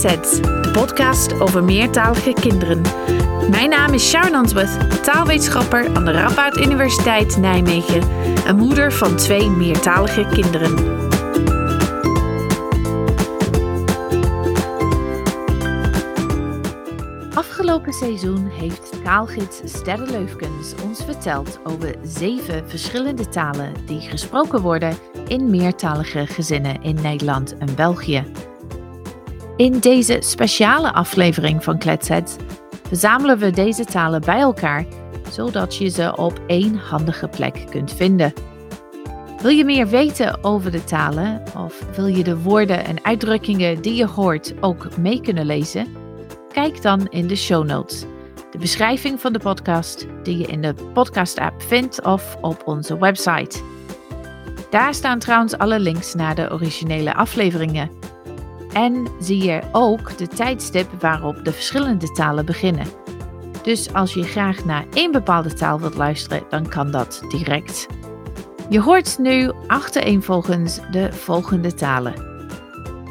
De podcast over meertalige kinderen. Mijn naam is Sharon Answorth, taalwetenschapper aan de Radboud Universiteit Nijmegen en moeder van twee meertalige kinderen. Afgelopen seizoen heeft taalgids Sterre Leufkens ons verteld over zeven verschillende talen die gesproken worden in meertalige gezinnen in Nederland en België. In deze speciale aflevering van Kletsets verzamelen we deze talen bij elkaar, zodat je ze op één handige plek kunt vinden. Wil je meer weten over de talen of wil je de woorden en uitdrukkingen die je hoort ook mee kunnen lezen? Kijk dan in de show notes, de beschrijving van de podcast die je in de podcast-app vindt of op onze website. Daar staan trouwens alle links naar de originele afleveringen. En zie je ook de tijdstip waarop de verschillende talen beginnen. Dus als je graag naar één bepaalde taal wilt luisteren, dan kan dat direct. Je hoort nu achtereenvolgens de volgende talen: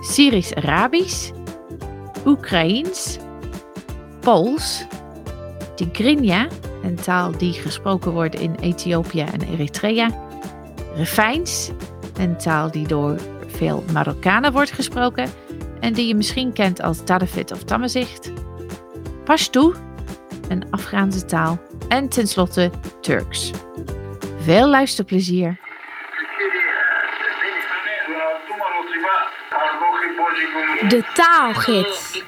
Syrisch-Arabisch, Oekraïens, Pools, Tigrinya, een taal die gesproken wordt in Ethiopië en Eritrea, Refijns, een taal die door veel Marokkanen wordt gesproken en die je misschien kent als Tadavit of Tammezicht, Pashto, een Afghaanse taal. En tenslotte Turks. Veel luisterplezier! De taalgids.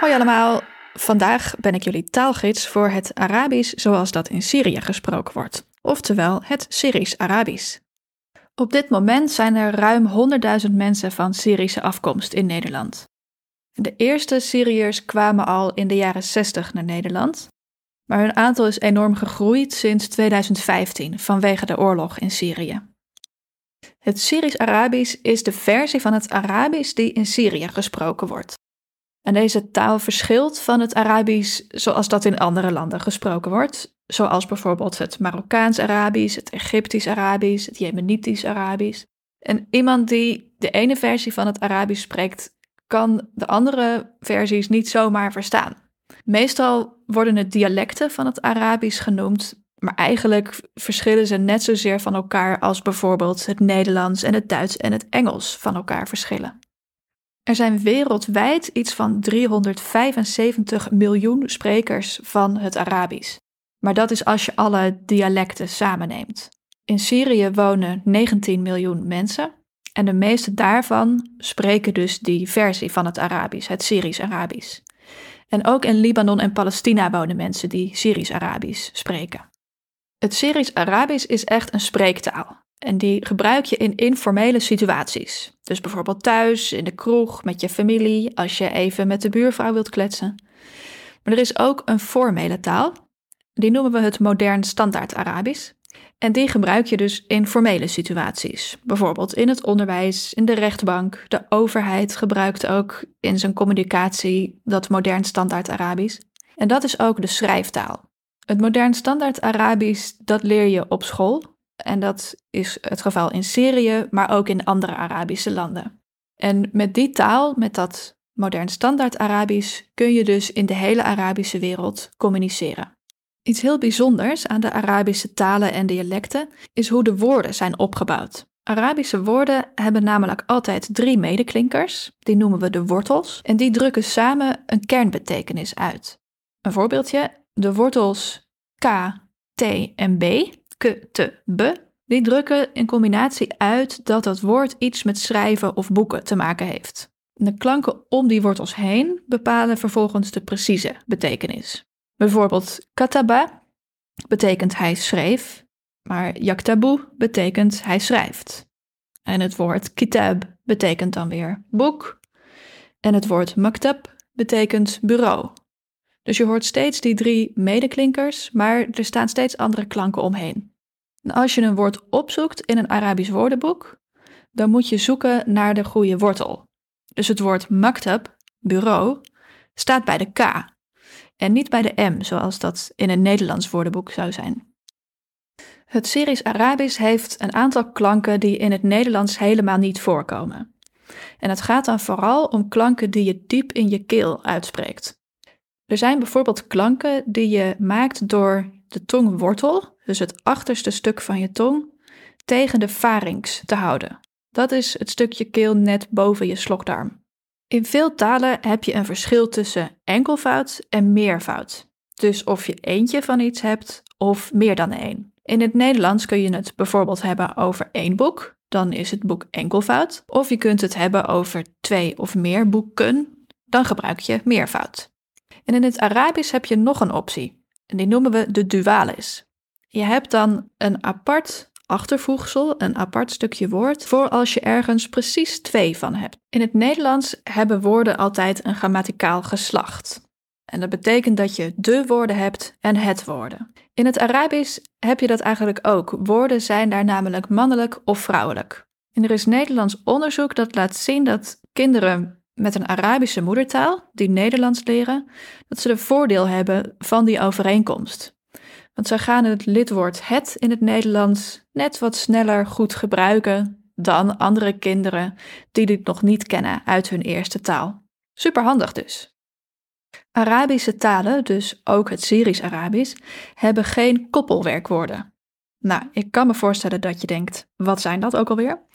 Hoi allemaal, vandaag ben ik jullie taalgids voor het Arabisch zoals dat in Syrië gesproken wordt, oftewel het Syrisch Arabisch. Op dit moment zijn er ruim 100.000 mensen van Syrische afkomst in Nederland. De eerste Syriërs kwamen al in de jaren 60 naar Nederland, maar hun aantal is enorm gegroeid sinds 2015 vanwege de oorlog in Syrië. Het Syrisch-Arabisch is de versie van het Arabisch die in Syrië gesproken wordt. En deze taal verschilt van het Arabisch zoals dat in andere landen gesproken wordt, zoals bijvoorbeeld het Marokkaans-Arabisch, het Egyptisch-Arabisch, het Jemenitisch-Arabisch. En iemand die de ene versie van het Arabisch spreekt, kan de andere versies niet zomaar verstaan. Meestal worden het dialecten van het Arabisch genoemd, maar eigenlijk verschillen ze net zozeer van elkaar als bijvoorbeeld het Nederlands en het Duits en het Engels van elkaar verschillen. Er zijn wereldwijd iets van 375 miljoen sprekers van het Arabisch. Maar dat is als je alle dialecten samenneemt. In Syrië wonen 19 miljoen mensen en de meeste daarvan spreken dus die versie van het Arabisch, het Syrisch-Arabisch. En ook in Libanon en Palestina wonen mensen die Syrisch-Arabisch spreken. Het Syrisch-Arabisch is echt een spreektaal. En die gebruik je in informele situaties. Dus bijvoorbeeld thuis, in de kroeg, met je familie, als je even met de buurvrouw wilt kletsen. Maar er is ook een formele taal. Die noemen we het modern standaard Arabisch. En die gebruik je dus in formele situaties. Bijvoorbeeld in het onderwijs, in de rechtbank. De overheid gebruikt ook in zijn communicatie dat modern standaard Arabisch. En dat is ook de schrijftaal. Het modern standaard Arabisch, dat leer je op school. En dat is het geval in Syrië, maar ook in andere Arabische landen. En met die taal, met dat modern standaard Arabisch, kun je dus in de hele Arabische wereld communiceren. Iets heel bijzonders aan de Arabische talen en dialecten is hoe de woorden zijn opgebouwd. Arabische woorden hebben namelijk altijd drie medeklinkers, die noemen we de wortels, en die drukken samen een kernbetekenis uit. Een voorbeeldje, de wortels k, t en b, k, t, b, die drukken in combinatie uit dat dat woord iets met schrijven of boeken te maken heeft. De klanken om die wortels heen bepalen vervolgens de precieze betekenis. Bijvoorbeeld kataba betekent hij schreef, maar yaktabu betekent hij schrijft. En het woord kitab betekent dan weer boek. En het woord maktab betekent bureau. Dus je hoort steeds die drie medeklinkers, maar er staan steeds andere klanken omheen. En als je een woord opzoekt in een Arabisch woordenboek, dan moet je zoeken naar de goede wortel. Dus het woord maktab, bureau, staat bij de K en niet bij de M, zoals dat in een Nederlands woordenboek zou zijn. Het Syrisch-Arabisch heeft een aantal klanken die in het Nederlands helemaal niet voorkomen. En het gaat dan vooral om klanken die je diep in je keel uitspreekt. Er zijn bijvoorbeeld klanken die je maakt door de tongwortel, dus het achterste stuk van je tong, tegen de pharynx te houden. Dat is het stukje keel net boven je slokdarm. In veel talen heb je een verschil tussen enkelvoud en meervoud. Dus of je eentje van iets hebt of meer dan één. In het Nederlands kun je het bijvoorbeeld hebben over één boek, dan is het boek enkelvoud. Of je kunt het hebben over twee of meer boeken, dan gebruik je meervoud. En in het Arabisch heb je nog een optie, en die noemen we de dualis. Je hebt dan een apart achtervoegsel, een apart stukje woord, voor als je ergens precies twee van hebt. In het Nederlands hebben woorden altijd een grammaticaal geslacht. En dat betekent dat je de woorden hebt en het woorden. In het Arabisch heb je dat eigenlijk ook. Woorden zijn daar namelijk mannelijk of vrouwelijk. En er is Nederlands onderzoek dat laat zien dat kinderen met een Arabische moedertaal, die Nederlands leren, dat ze de voordeel hebben van die overeenkomst. Want ze gaan het lidwoord het in het Nederlands net wat sneller goed gebruiken dan andere kinderen die dit nog niet kennen uit hun eerste taal. Superhandig dus. Arabische talen, dus ook het Syrisch-Arabisch, hebben geen koppelwerkwoorden. Nou, ik kan me voorstellen dat je denkt: wat zijn dat ook alweer?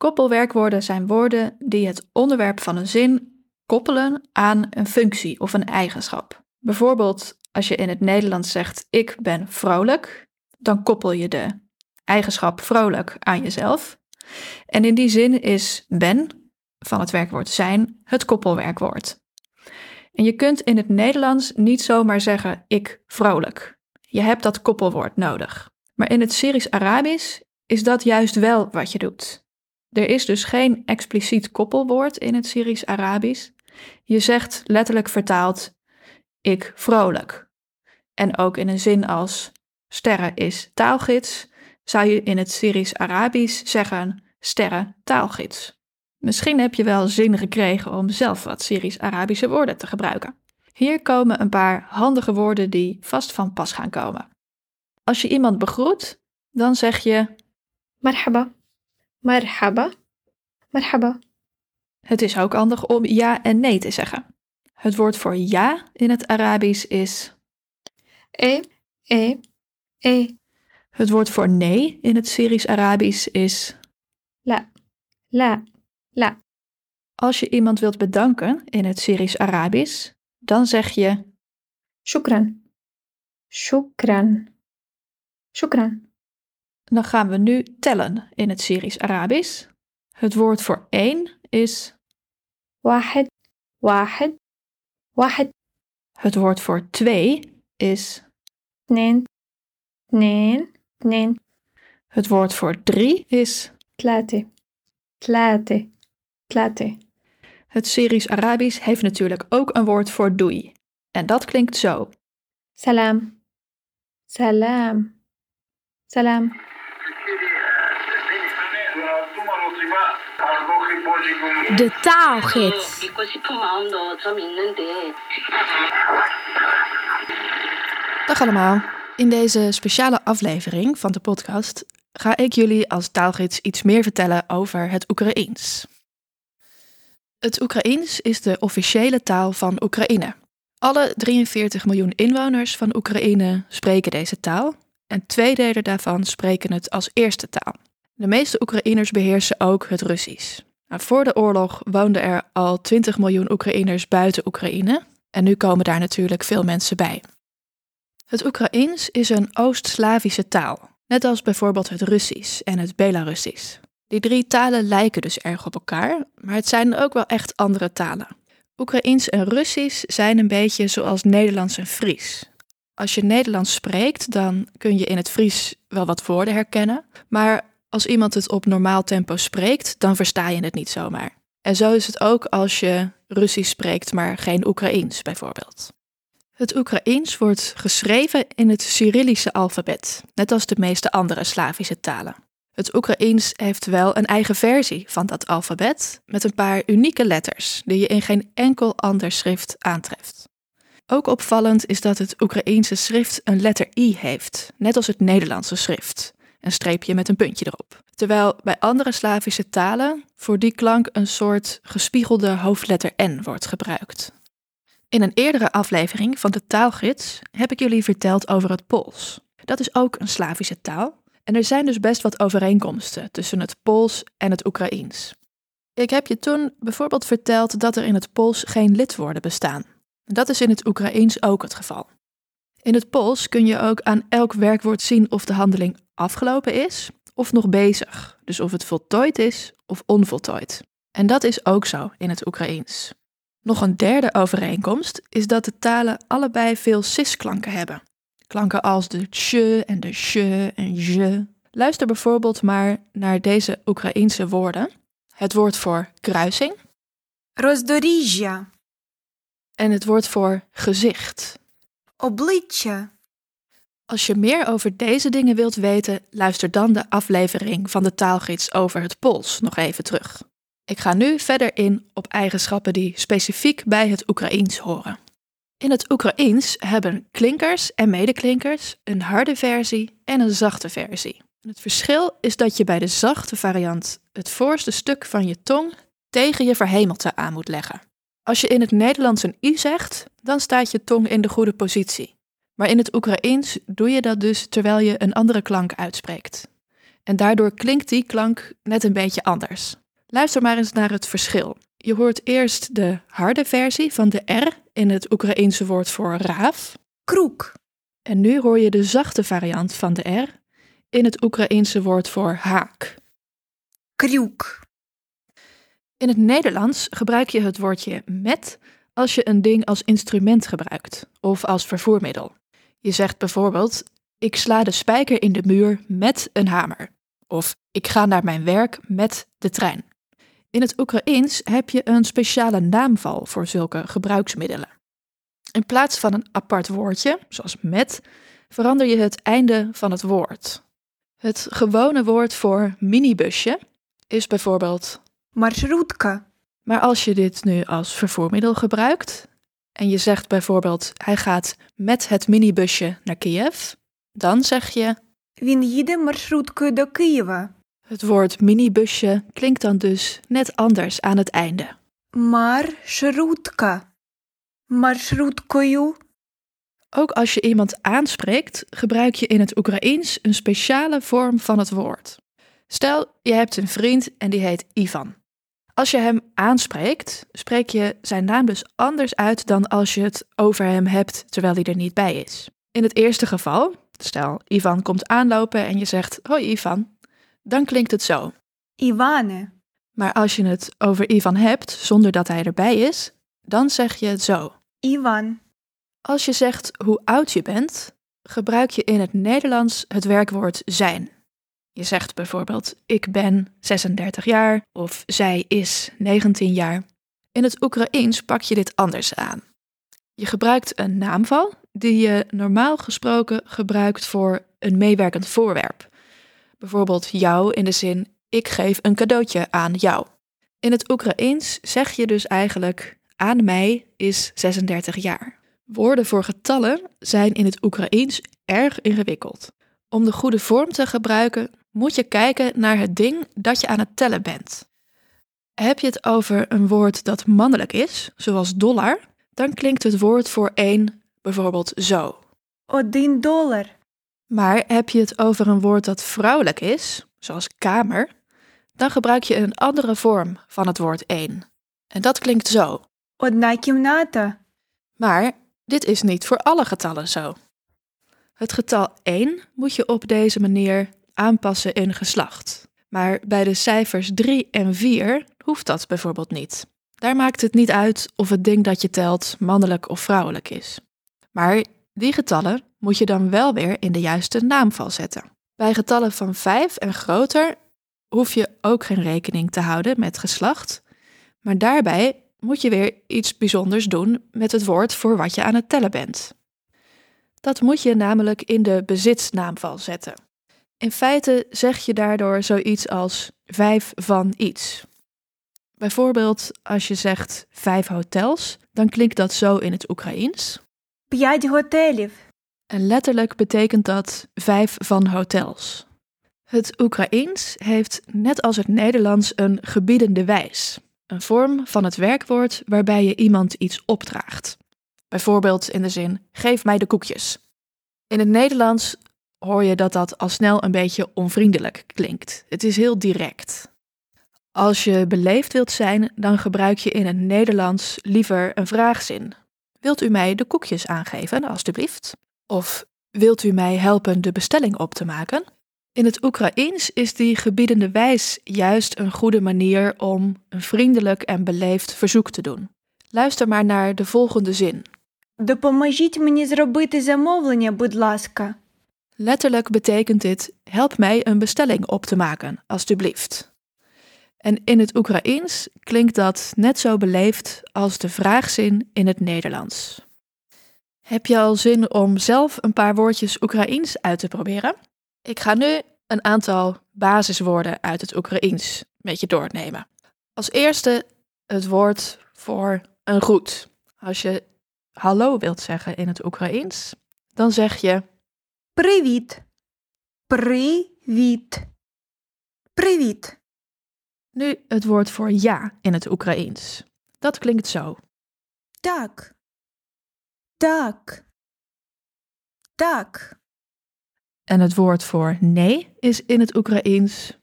Koppelwerkwoorden zijn woorden die het onderwerp van een zin koppelen aan een functie of een eigenschap. Bijvoorbeeld, als je in het Nederlands zegt: ik ben vrolijk, dan koppel je de eigenschap vrolijk aan jezelf. En in die zin is ben van het werkwoord zijn het koppelwerkwoord. En je kunt in het Nederlands niet zomaar zeggen ik vrolijk. Je hebt dat koppelwoord nodig. Maar in het Syrisch-Arabisch is dat juist wel wat je doet. Er is dus geen expliciet koppelwoord in het Syrisch-Arabisch. Je zegt letterlijk vertaald ik vrolijk. En ook in een zin als sterren is taalgids, zou je in het Syrisch-Arabisch zeggen sterren taalgids. Misschien heb je wel zin gekregen om zelf wat Syrisch-Arabische woorden te gebruiken. Hier komen een paar handige woorden die vast van pas gaan komen. Als je iemand begroet, dan zeg je Marhaba. Marhaba. Marhaba. Het is ook handig om ja en nee te zeggen. Het woord voor ja in het Arabisch is. E, e, e. Het woord voor nee in het Syrisch-Arabisch is. La, la, la. Als je iemand wilt bedanken in het Syrisch-Arabisch, dan zeg je. Shukran. Shukran. Shukran. Dan gaan we nu tellen in het Syrisch-Arabisch. Het woord voor 1 is. Wahid, wahid, wahid. Het woord voor 2 is. Nen, nen, nen. Het woord voor 3 is. Tlate, tlate, tlate. Het Syrisch-Arabisch heeft natuurlijk ook een woord voor doei. En dat klinkt zo. Salam, salam, salam. De taalgids. Dag allemaal. In deze speciale aflevering van de podcast ga ik jullie als taalgids iets meer vertellen over het Oekraïens. Het Oekraïens is de officiële taal van Oekraïne. Alle 43 miljoen inwoners van Oekraïne spreken deze taal en twee delen daarvan spreken het als eerste taal. De meeste Oekraïners beheersen ook het Russisch. Nou, voor de oorlog woonden er al 20 miljoen Oekraïners buiten Oekraïne en nu komen daar natuurlijk veel mensen bij. Het Oekraïens is een Oost-Slavische taal, net als bijvoorbeeld het Russisch en het Belarussisch. Die drie talen lijken dus erg op elkaar, maar het zijn ook wel echt andere talen. Oekraïens en Russisch zijn een beetje zoals Nederlands en Fries. Als je Nederlands spreekt, dan kun je in het Fries wel wat woorden herkennen, maar als iemand het op normaal tempo spreekt, dan versta je het niet zomaar. En zo is het ook als je Russisch spreekt, maar geen Oekraïens bijvoorbeeld. Het Oekraïens wordt geschreven in het Cyrillische alfabet, net als de meeste andere Slavische talen. Het Oekraïens heeft wel een eigen versie van dat alfabet, met een paar unieke letters die je in geen enkel ander schrift aantreft. Ook opvallend is dat het Oekraïense schrift een letter I heeft, net als het Nederlandse schrift. Een streepje met een puntje erop. Terwijl bij andere Slavische talen voor die klank een soort gespiegelde hoofdletter N wordt gebruikt. In een eerdere aflevering van de taalgids heb ik jullie verteld over het Pools. Dat is ook een Slavische taal en er zijn dus best wat overeenkomsten tussen het Pools en het Oekraïens. Ik heb je toen bijvoorbeeld verteld dat er in het Pools geen lidwoorden bestaan. Dat is in het Oekraïens ook het geval. In het Pools kun je ook aan elk werkwoord zien of de handeling afgelopen is of nog bezig. Dus of het voltooid is of onvoltooid. En dat is ook zo in het Oekraïens. Nog een derde overeenkomst is dat de talen allebei veel cisklanken hebben. Klanken als de tj en de sj en je. Luister bijvoorbeeld maar naar deze Oekraïense woorden. Het woord voor kruising. Rozdorizja. En het woord voor gezicht. обличчя, Als je meer over deze dingen wilt weten, luister dan de aflevering van de taalgids over het Pools nog even terug. Ik ga nu verder in op eigenschappen die specifiek bij het Oekraïens horen. In het Oekraïens hebben klinkers en medeklinkers een harde versie en een zachte versie. Het verschil is dat je bij de zachte variant het voorste stuk van je tong tegen je verhemelte aan moet leggen. Als je in het Nederlands een i zegt, dan staat je tong in de goede positie. Maar in het Oekraïens doe je dat dus terwijl je een andere klank uitspreekt. En daardoor klinkt die klank net een beetje anders. Luister maar eens naar het verschil. Je hoort eerst de harde versie van de R in het Oekraïense woord voor raaf. Kroek. En nu hoor je de zachte variant van de R in het Oekraïense woord voor haak. Krioek. In het Nederlands gebruik je het woordje met als je een ding als instrument gebruikt of als vervoermiddel. Je zegt bijvoorbeeld: Ik sla de spijker in de muur met een hamer. Of ik ga naar mijn werk met de trein. In het Oekraïens heb je een speciale naamval voor zulke gebruiksmiddelen. In plaats van een apart woordje, zoals met, verander je het einde van het woord. Het gewone woord voor minibusje is bijvoorbeeld маршрутка, maar als je dit nu als vervoermiddel gebruikt en je zegt bijvoorbeeld hij gaat met het minibusje naar Kiev, dan zeg je він їде маршруткою до Києва. het woord minibusje klinkt dan dus net anders aan het einde. Маршрутка, маршруткою, Ook als je iemand aanspreekt, gebruik je in het Oekraïens een speciale vorm van het woord. Stel, je hebt een vriend en die heet Ivan. Als je hem aanspreekt, spreek je zijn naam dus anders uit dan als je het over hem hebt terwijl hij er niet bij is. In het eerste geval, stel Ivan komt aanlopen en je zegt: Hoi Ivan, dan klinkt het zo: Ivane. Maar als je het over Ivan hebt zonder dat hij erbij is, dan zeg je het zo: Ivan. Als je zegt hoe oud je bent, gebruik je in het Nederlands het werkwoord zijn. Je zegt bijvoorbeeld ik ben 36 jaar of zij is 19 jaar. In het Oekraïens pak je dit anders aan. Je gebruikt een naamval die je normaal gesproken gebruikt voor een meewerkend voorwerp. Bijvoorbeeld jou in de zin ik geef een cadeautje aan jou. In het Oekraïens zeg je dus eigenlijk aan mij is 36 jaar. Woorden voor getallen zijn in het Oekraïens erg ingewikkeld. Om de goede vorm te gebruiken moet je kijken naar het ding dat je aan het tellen bent. Heb je het over een woord dat mannelijk is, zoals dollar, dan klinkt het woord voor één bijvoorbeeld zo. один долар, Maar heb je het over een woord dat vrouwelijk is, zoals kamer, dan gebruik je een andere vorm van het woord één. En dat klinkt zo. одна кімната, Maar dit is niet voor alle getallen zo. Het getal 1 moet je op deze manier aanpassen in geslacht. Maar bij de cijfers 3 en 4 hoeft dat bijvoorbeeld niet. Daar maakt het niet uit of het ding dat je telt mannelijk of vrouwelijk is. Maar die getallen moet je dan wel weer in de juiste naamval zetten. Bij getallen van 5 en groter hoef je ook geen rekening te houden met geslacht, maar daarbij moet je weer iets bijzonders doen met het woord voor wat je aan het tellen bent. Dat moet je namelijk in de bezitsnaamval zetten. In feite zeg je daardoor zoiets als vijf van iets. Bijvoorbeeld als je zegt vijf hotels, dan klinkt dat zo in het Oekraïens. П'ять готелів. En letterlijk betekent dat vijf van hotels. Het Oekraïens heeft net als het Nederlands een gebiedende wijs. Een vorm van het werkwoord waarbij je iemand iets opdraagt. Bijvoorbeeld in de zin: geef mij de koekjes. In het Nederlands hoor je dat dat al snel een beetje onvriendelijk klinkt. Het is heel direct. Als je beleefd wilt zijn, dan gebruik je in het Nederlands liever een vraagzin. Wilt u mij de koekjes aangeven, alstublieft? Of wilt u mij helpen de bestelling op te maken? In het Oekraïens is die gebiedende wijs juist een goede manier om een vriendelijk en beleefd verzoek te doen. Luister maar naar de volgende zin. Допоможіть мені зробити замовлення, будь ласка. Letterlijk betekent dit: help mij een bestelling op te maken, alstublieft. En in het Oekraïens klinkt dat net zo beleefd als de vraagzin in het Nederlands. Heb je al zin om zelf een paar woordjes Oekraïens uit te proberen? Ik ga nu een aantal basiswoorden uit het Oekraïens met je doornemen. Als eerste het woord voor een groet. Als je hallo wilt zeggen in het Oekraïens, dan zeg je Привіт. Привіт. Привіт. nu het woord voor ja in het Oekraïens. Dat klinkt zo. Так. Так. Так. En het woord voor nee is in het Oekraïens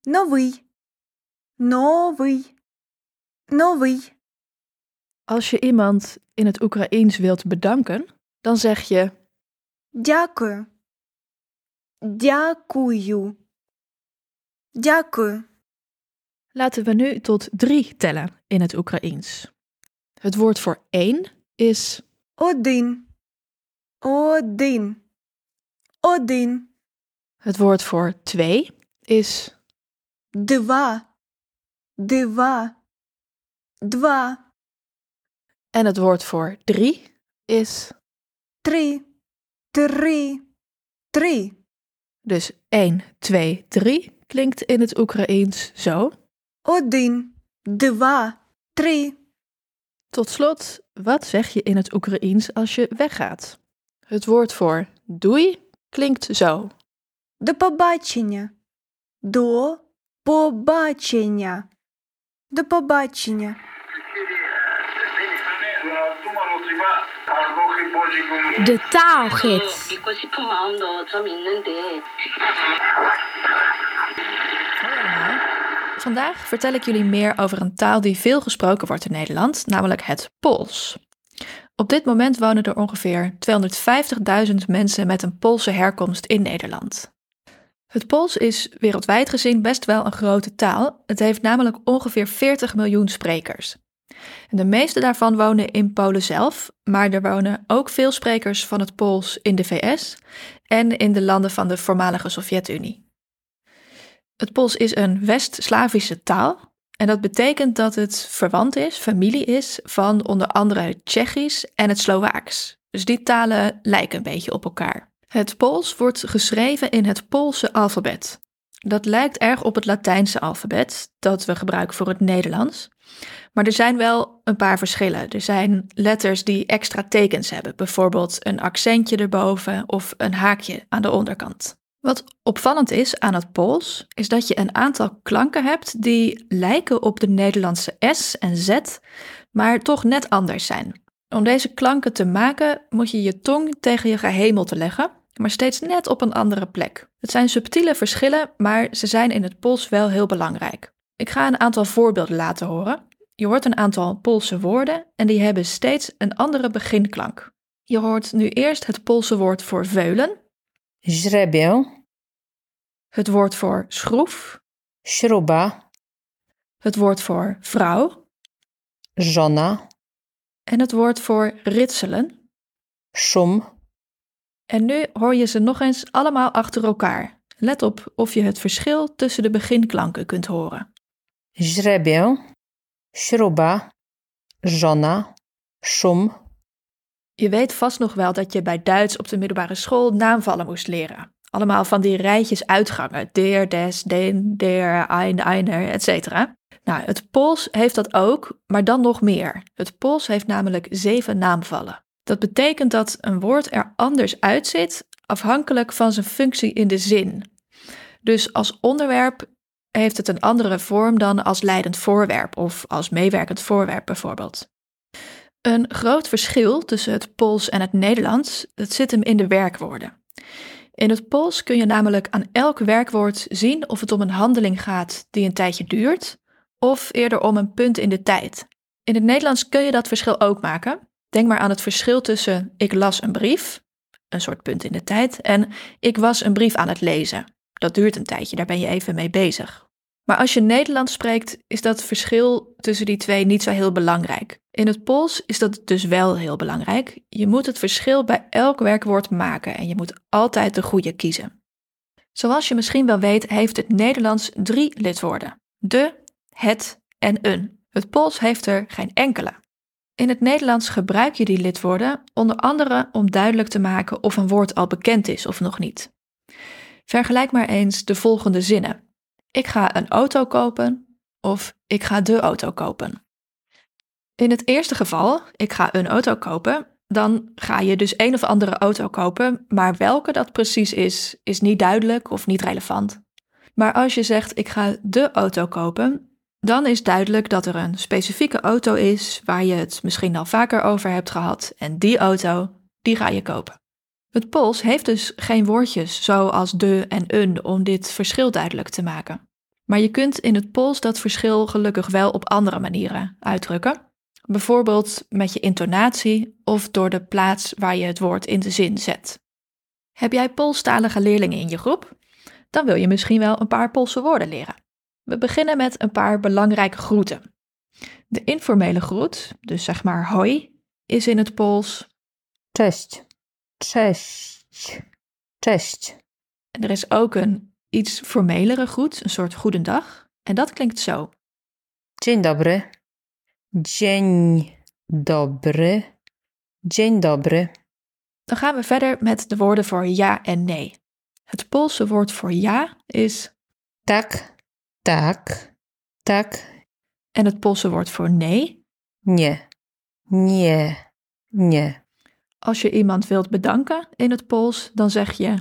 Новий. Новий. Новий. Als je iemand in het Oekraïens wilt bedanken, dan zeg je Дякую. Дякую. Дякую. Laten we nu tot drie tellen in het Oekraïens. Het woord voor één is Один. Один. Один. het woord voor twee is Два. Два. Два. en het woord voor drie is Три. Три. Три. dus 1, 2, 3 klinkt in het Oekraïens zo. Один. Два. Три. Tot slot, wat zeg je in het Oekraïens als je weggaat? Het woord voor doei klinkt zo. До побачення. До побачення. До побачення. De taalgids. 믿고 싶은 마음도 좀 있는데 Hoi allemaal. Vandaag vertel ik jullie meer over een taal die veel gesproken wordt in Nederland, namelijk het Pools. Op dit moment wonen er ongeveer 250.000 mensen met een Poolse herkomst in Nederland. Het Pools is wereldwijd gezien best wel een grote taal. Het heeft namelijk ongeveer 40 miljoen sprekers. De meeste daarvan wonen in Polen zelf, maar er wonen ook veel sprekers van het Pools in de VS en in de landen van de voormalige Sovjet-Unie. Het Pools is een West-Slavische taal en dat betekent dat het verwant is, familie is van onder andere het Tsjechisch en het Slovaaks. Dus die talen lijken een beetje op elkaar. Het Pools wordt geschreven in het Poolse alfabet. Dat lijkt erg op het Latijnse alfabet dat we gebruiken voor het Nederlands. Maar er zijn wel een paar verschillen. Er zijn letters die extra tekens hebben, bijvoorbeeld een accentje erboven of een haakje aan de onderkant. Wat opvallend is aan het Pools, is dat je een aantal klanken hebt die lijken op de Nederlandse S en Z, maar toch net anders zijn. Om deze klanken te maken moet je je tong tegen je gehemelte leggen, maar steeds net op een andere plek. Het zijn subtiele verschillen, maar ze zijn in het Pools wel heel belangrijk. Ik ga een aantal voorbeelden laten horen. Je hoort een aantal Poolse woorden en die hebben steeds een andere beginklank. Je hoort nu eerst het Poolse woord voor veulen, źrebię, het woord voor schroef, śruba, het woord voor vrouw żona, en het woord voor ritselen. szum, En nu hoor je ze nog eens allemaal achter elkaar. Let op of je het verschil tussen de beginklanken kunt horen. Źrebię, śruba, żona, szum, Je weet vast nog wel dat je bij Duits op de middelbare school naamvallen moest leren. Allemaal van die rijtjes uitgangen. Der, des, den, der, ein, einer, etc. Nou, het Pools heeft dat ook, maar dan nog meer. Het Pools heeft namelijk zeven naamvallen. Dat betekent dat een woord er anders uitziet afhankelijk van zijn functie in de zin. Dus als onderwerp heeft het een andere vorm dan als leidend voorwerp of als meewerkend voorwerp bijvoorbeeld. Een groot verschil tussen het Pools en het Nederlands dat zit hem in de werkwoorden. In het Pools kun je namelijk aan elk werkwoord zien of het om een handeling gaat die een tijdje duurt, of eerder om een punt in de tijd. In het Nederlands kun je dat verschil ook maken. Denk maar aan het verschil tussen ik las een brief, een soort punt in de tijd, en ik was een brief aan het lezen. Dat duurt een tijdje, daar ben je even mee bezig. Maar als je Nederlands spreekt, is dat verschil tussen die twee niet zo heel belangrijk. In het Pools is dat dus wel heel belangrijk. Je moet het verschil bij elk werkwoord maken en je moet altijd de goede kiezen. Zoals je misschien wel weet, heeft het Nederlands drie lidwoorden: de, het en een. Het Pools heeft er geen enkele. In het Nederlands gebruik je die lidwoorden onder andere om duidelijk te maken of een woord al bekend is of nog niet. Vergelijk maar eens de volgende zinnen. Ik ga een auto kopen of ik ga de auto kopen. In het eerste geval, ik ga een auto kopen, dan ga je dus een of andere auto kopen, maar welke dat precies is, is niet duidelijk of niet relevant. Maar als je zegt ik ga de auto kopen, dan is duidelijk dat er een specifieke auto is waar je het misschien al vaker over hebt gehad en die auto, die ga je kopen. Het Pools heeft dus geen woordjes zoals de en een om dit verschil duidelijk te maken. Maar je kunt in het Pools dat verschil gelukkig wel op andere manieren uitdrukken. Bijvoorbeeld met je intonatie of door de plaats waar je het woord in de zin zet. Heb jij Poolstalige leerlingen in je groep? Dan wil je misschien wel een paar Poolse woorden leren. We beginnen met een paar belangrijke groeten. De informele groet, dus zeg maar hoi, is in het Pools Cześć. Cześć. Cześć. En er is ook een iets formelere groet, een soort goedendag. En dat klinkt zo. Dzień dobry. Dzień dobry. Dzień dobry. Dan gaan we verder met de woorden voor ja en nee. Het Poolse woord voor ja is Tak. Tak. Tak. en het Poolse woord voor nee. Nie. Nie. Nie. Als je iemand wilt bedanken in het Pools, dan zeg je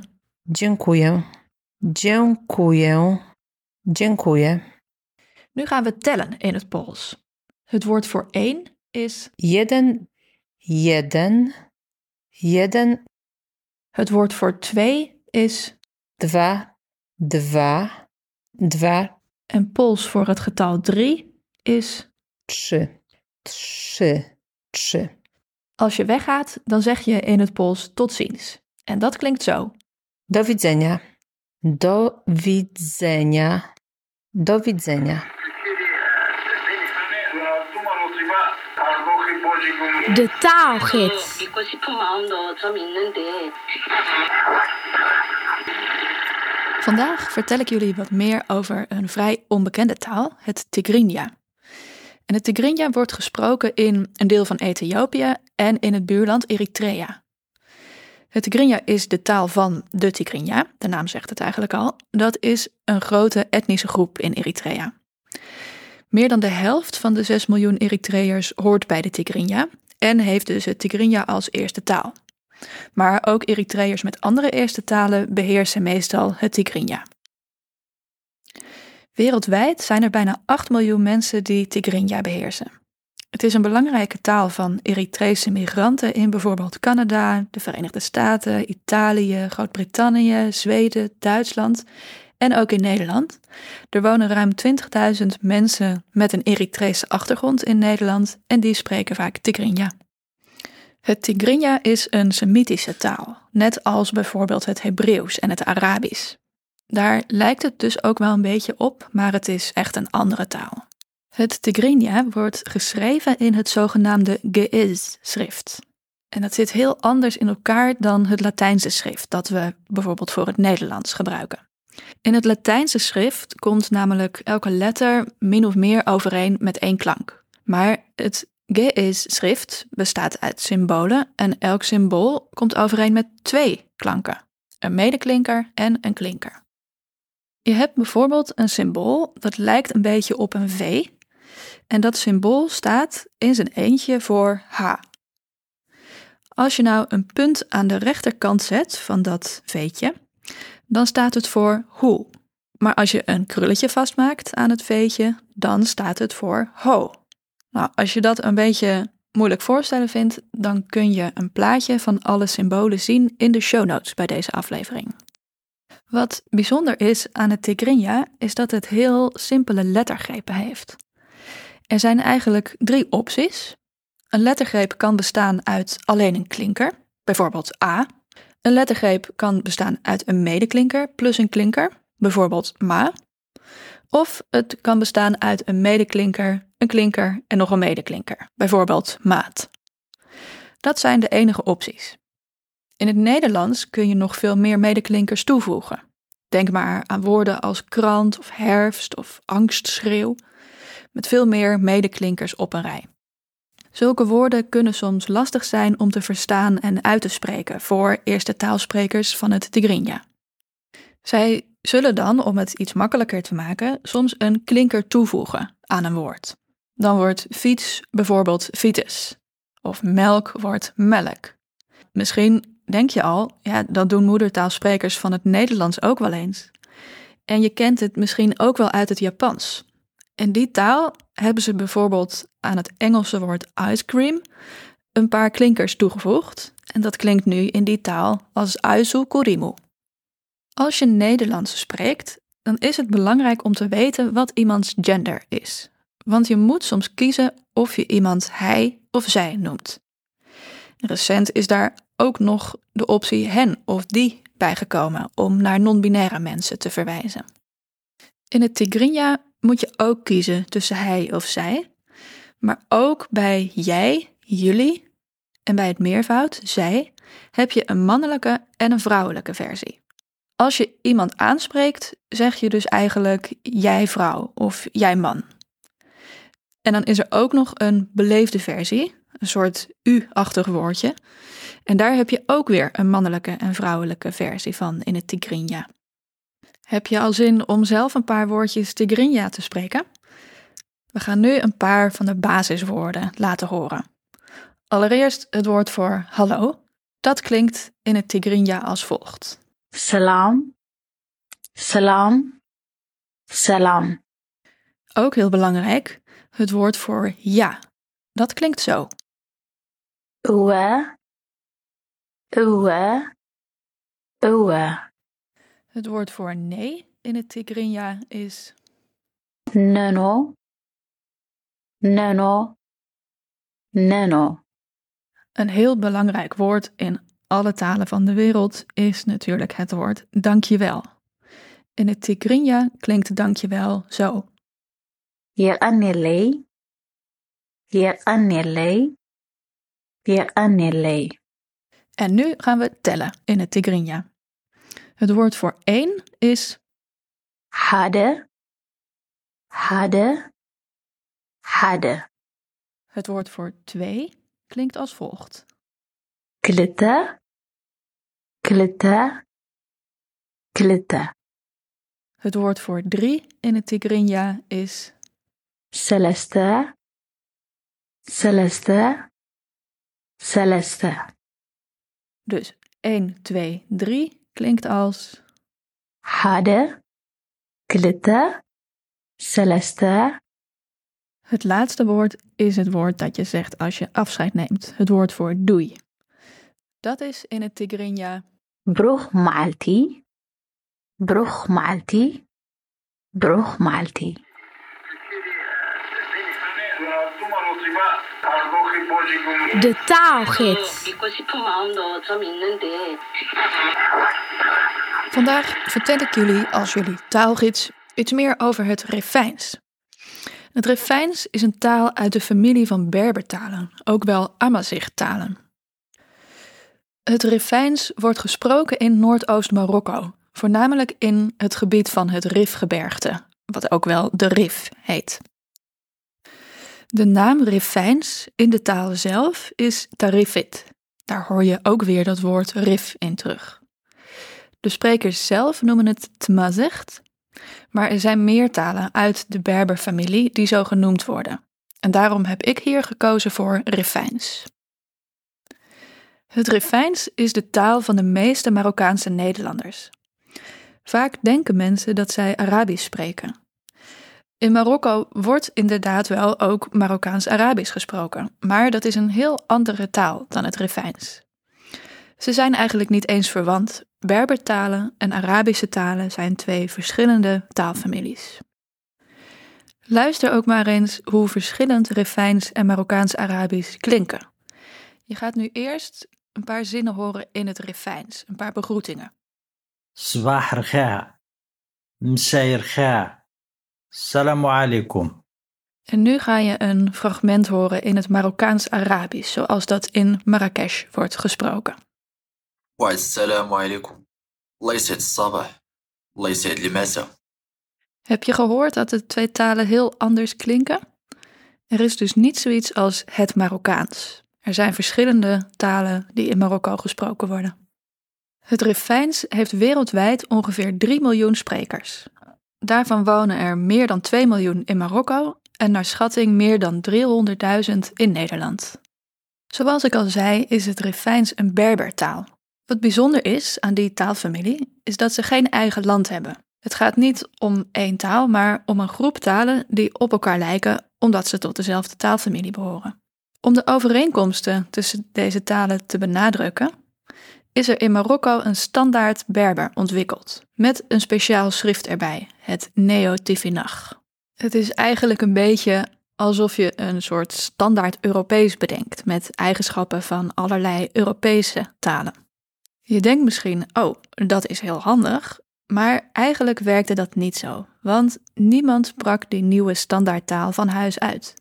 Dziękuję. Dziękuję. Dziękuję. nu gaan we tellen in het Pools. Het woord voor één is Jeden. Jeden. Jeden. het woord voor twee is Dwa. Dwa. Dwa. en Pools voor het getal drie is Trzy. Trzy. Trzy. Als je weggaat, dan zeg je in het Pools tot ziens. En dat klinkt zo. Do widzenia. Do widzenia. Do widzenia. De taalgids. Vandaag vertel ik jullie wat meer over een vrij onbekende taal, het Tigrinya. En het Tigrinya wordt gesproken in een deel van Ethiopië en in het buurland Eritrea. Het Tigrinya is de taal van de Tigrinya, de naam zegt het eigenlijk al. Dat is een grote etnische groep in Eritrea. Meer dan de helft van de 6 miljoen Eritreërs hoort bij de Tigrinya en heeft dus het Tigrinya als eerste taal. Maar ook Eritreërs met andere eerste talen beheersen meestal het Tigrinya. Wereldwijd zijn er bijna 8 miljoen mensen die Tigrinya beheersen. Het is een belangrijke taal van Eritrese migranten in bijvoorbeeld Canada, de Verenigde Staten, Italië, Groot-Brittannië, Zweden, Duitsland en ook in Nederland. Er wonen ruim 20.000 mensen met een Eritrese achtergrond in Nederland en die spreken vaak Tigrinya. Het Tigrinya is een Semitische taal, net als bijvoorbeeld het Hebreeuws en het Arabisch. Daar lijkt het dus ook wel een beetje op, maar het is echt een andere taal. Het Tigrinya wordt geschreven in het zogenaamde Ge'ez-schrift. En dat zit heel anders in elkaar dan het Latijnse schrift dat we bijvoorbeeld voor het Nederlands gebruiken. In het Latijnse schrift komt namelijk elke letter min of meer overeen met één klank. Maar het Ge'ez-schrift bestaat uit symbolen en elk symbool komt overeen met twee klanken: een medeklinker en een klinker. Je hebt bijvoorbeeld een symbool dat lijkt een beetje op een V. En dat symbool staat in zijn eentje voor H. Als je nou een punt aan de rechterkant zet van dat veetje, dan staat het voor hoe. Maar als je een krulletje vastmaakt aan het veetje, dan staat het voor ho. Nou, als je dat een beetje moeilijk voorstellen vindt, dan kun je een plaatje van alle symbolen zien in de show notes bij deze aflevering. Wat bijzonder is aan het Tigrinya is dat het heel simpele lettergrepen heeft. Er zijn eigenlijk drie opties. Een lettergreep kan bestaan uit alleen een klinker, bijvoorbeeld A. Een lettergreep kan bestaan uit een medeklinker plus een klinker, bijvoorbeeld ma. Of het kan bestaan uit een medeklinker, een klinker en nog een medeklinker, bijvoorbeeld maat. Dat zijn de enige opties. In het Nederlands kun je nog veel meer medeklinkers toevoegen. Denk maar aan woorden als krant of herfst of angstschreeuw, met veel meer medeklinkers op een rij. Zulke woorden kunnen soms lastig zijn om te verstaan en uit te spreken voor eerste taalsprekers van het Tigrinya. Zij zullen dan, om het iets makkelijker te maken, soms een klinker toevoegen aan een woord. Dan wordt fiets bijvoorbeeld fiets, of melk wordt melk. Misschien denk je al, ja, dat doen moedertaalsprekers van het Nederlands ook wel eens. En je kent het misschien ook wel uit het Japans. In die taal hebben ze bijvoorbeeld aan het Engelse woord ice cream een paar klinkers toegevoegd. En dat klinkt nu in die taal als aizu kurimu. Als je Nederlands spreekt, dan is het belangrijk om te weten wat iemands gender is. Want je moet soms kiezen of je iemand hij of zij noemt. Recent is daar ook nog de optie hen of die bijgekomen om naar non-binaire mensen te verwijzen. In het Tigrinya moet je ook kiezen tussen hij of zij, maar ook bij jij, jullie en bij het meervoud, zij, heb je een mannelijke en een vrouwelijke versie. Als je iemand aanspreekt, zeg je dus eigenlijk jij vrouw of jij man. En dan is er ook nog een beleefde versie, een soort u-achtig woordje. En daar heb je ook weer een mannelijke en vrouwelijke versie van in het Tigrinya. Heb je al zin om zelf een paar woordjes Tigrinya te spreken? We gaan nu een paar van de basiswoorden laten horen. Allereerst het woord voor hallo. Dat klinkt in het Tigrinya als volgt. Salam. Salam. Salam. Ook heel belangrijk, het woord voor ja. Dat klinkt zo. Uwe. Uwe. Uwe. Het woord voor nee in het Tigrinya is Nano. Nano. Nano. een heel belangrijk woord in alle talen van de wereld is natuurlijk het woord dankjewel. In het Tigrinya klinkt dankjewel zo. Yeranele. Yeranele. Yeranele. En nu gaan we tellen in het Tigrinya. Het woord voor één is Hade. Hade. Hade. het woord voor twee klinkt als volgt. Klita. Klita. Klita. Het woord voor drie in het Tigrinya is Celeste. Celeste. Celeste. Dus 1, 2, 3 klinkt als Hade. Klita. Celeste. Het laatste woord is het woord dat je zegt als je afscheid neemt. Het woord voor doei. Dat is in het Tigrinya Bruch Malti. Bruch Malti. Bruch Malti. De taalgids. Vandaag vertel ik jullie als jullie taalgids iets meer over het Refijns. Het Refijns is een taal uit de familie van Berbertalen, ook wel Amazigh-talen. Het Refijns wordt gesproken in Noordoost-Marokko, voornamelijk in het gebied van het Rifgebergte, wat ook wel de Rif heet. De naam Refijns in de taal zelf is Tarifit. Daar hoor je ook weer dat woord Rif in terug. De sprekers zelf noemen het Tmazicht, maar er zijn meer talen uit de Berberfamilie die zo genoemd worden. En daarom heb ik hier gekozen voor Refijns. Het Rifijns is de taal van de meeste Marokkaanse Nederlanders. Vaak denken mensen dat zij Arabisch spreken. In Marokko wordt inderdaad wel ook Marokkaans-Arabisch gesproken, maar dat is een heel andere taal dan het Refijns. Ze zijn eigenlijk niet eens verwant. Berbertalen en Arabische talen zijn twee verschillende taalfamilies. Luister ook maar eens hoe verschillend Refijns en Marokkaans-Arabisch klinken. Je gaat nu eerst een paar zinnen horen in het Refijns, een paar begroetingen. Zwaarga, mseirga. Assalamu alaikum. En nu ga je een fragment horen in het Marokkaans-Arabisch, zoals dat in Marrakesh wordt gesproken. Wa assalamu alaikum. Layset sabah. Layset masa. Heb je gehoord dat de twee talen heel anders klinken? Er is dus niet zoiets als het Marokkaans. Er zijn verschillende talen die in Marokko gesproken worden. Het Rifijns heeft wereldwijd ongeveer 3 miljoen sprekers. Daarvan wonen er meer dan 2 miljoen in Marokko en naar schatting meer dan 300.000 in Nederland. Zoals ik al zei, is het Rifijns een Berbertaal. Wat bijzonder is aan die taalfamilie, is dat ze geen eigen land hebben. Het gaat niet om één taal, maar om een groep talen die op elkaar lijken omdat ze tot dezelfde taalfamilie behoren. Om de overeenkomsten tussen deze talen te benadrukken, is er in Marokko een standaard Berber ontwikkeld, met een speciaal schrift erbij, het Neo-Tifinagh. Het is eigenlijk een beetje alsof je een soort standaard Europees bedenkt, met eigenschappen van allerlei Europese talen. Je denkt misschien, oh, dat is heel handig, maar eigenlijk werkte dat niet zo, want niemand sprak die nieuwe standaardtaal van huis uit.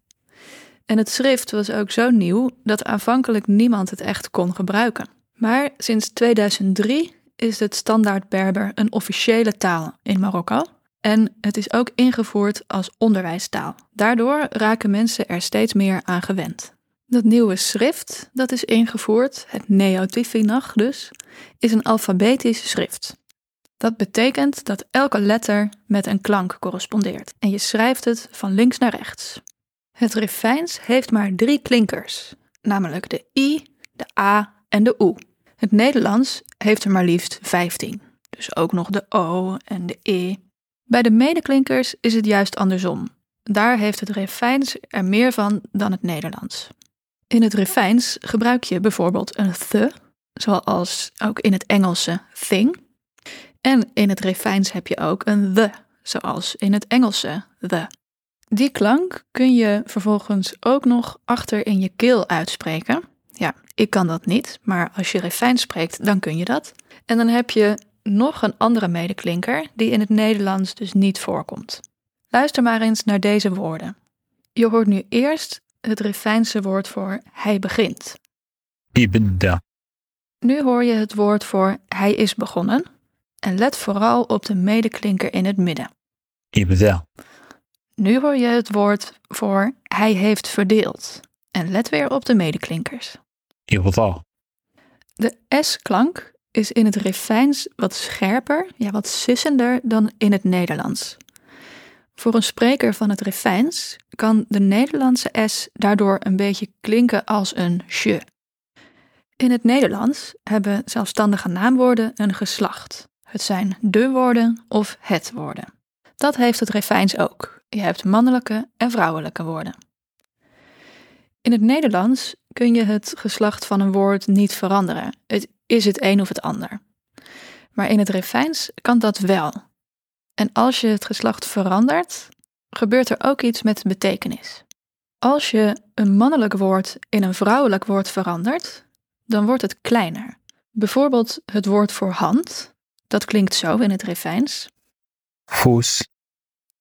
En het schrift was ook zo nieuw dat aanvankelijk niemand het echt kon gebruiken. Maar sinds 2003 is het standaard Berber een officiële taal in Marokko. En het is ook ingevoerd als onderwijstaal. Daardoor raken mensen er steeds meer aan gewend. Dat nieuwe schrift dat is ingevoerd, het Neo-Tifinagh dus, is een alfabetisch schrift. Dat betekent dat elke letter met een klank correspondeert en je schrijft het van links naar rechts. Het Rifijns heeft maar drie klinkers, namelijk de I, de A en de U. Het Nederlands heeft er maar liefst 15, dus ook nog de O en de E. Bij de medeklinkers is het juist andersom. Daar heeft het Rifijns er meer van dan het Nederlands. In het Rifijns gebruik je bijvoorbeeld een th, zoals ook in het Engelse thing. En in het Rifijns heb je ook een the, zoals in het Engelse the. Die klank kun je vervolgens ook nog achter in je keel uitspreken. Ja, ik kan dat niet, maar als je Rifijns spreekt, dan kun je dat. En dan heb je nog een andere medeklinker die in het Nederlands dus niet voorkomt. Luister maar eens naar deze woorden. Je hoort nu eerst het Rifijnse woord voor hij begint. Ibda. Nu hoor je het woord voor hij is begonnen en let vooral op de medeklinker in het midden. Ibda. Nu hoor je het woord voor hij heeft verdeeld en let weer op de medeklinkers. Ibda. De S-klank is in het Rifijns wat scherper, ja, wat sissender dan in het Nederlands. Voor een spreker van het Rifijns kan de Nederlandse S daardoor een beetje klinken als een je. In het Nederlands hebben zelfstandige naamwoorden een geslacht. Het zijn de woorden of het woorden. Dat heeft het Rifijns ook. Je hebt mannelijke en vrouwelijke woorden. In het Nederlands kun je het geslacht van een woord niet veranderen. Het is het een of het ander. Maar in het refijns kan dat wel. En als je het geslacht verandert, gebeurt er ook iets met betekenis. Als je een mannelijk woord in een vrouwelijk woord verandert, dan wordt het kleiner. Bijvoorbeeld het woord voor hand, dat klinkt zo in het refijns. Voes.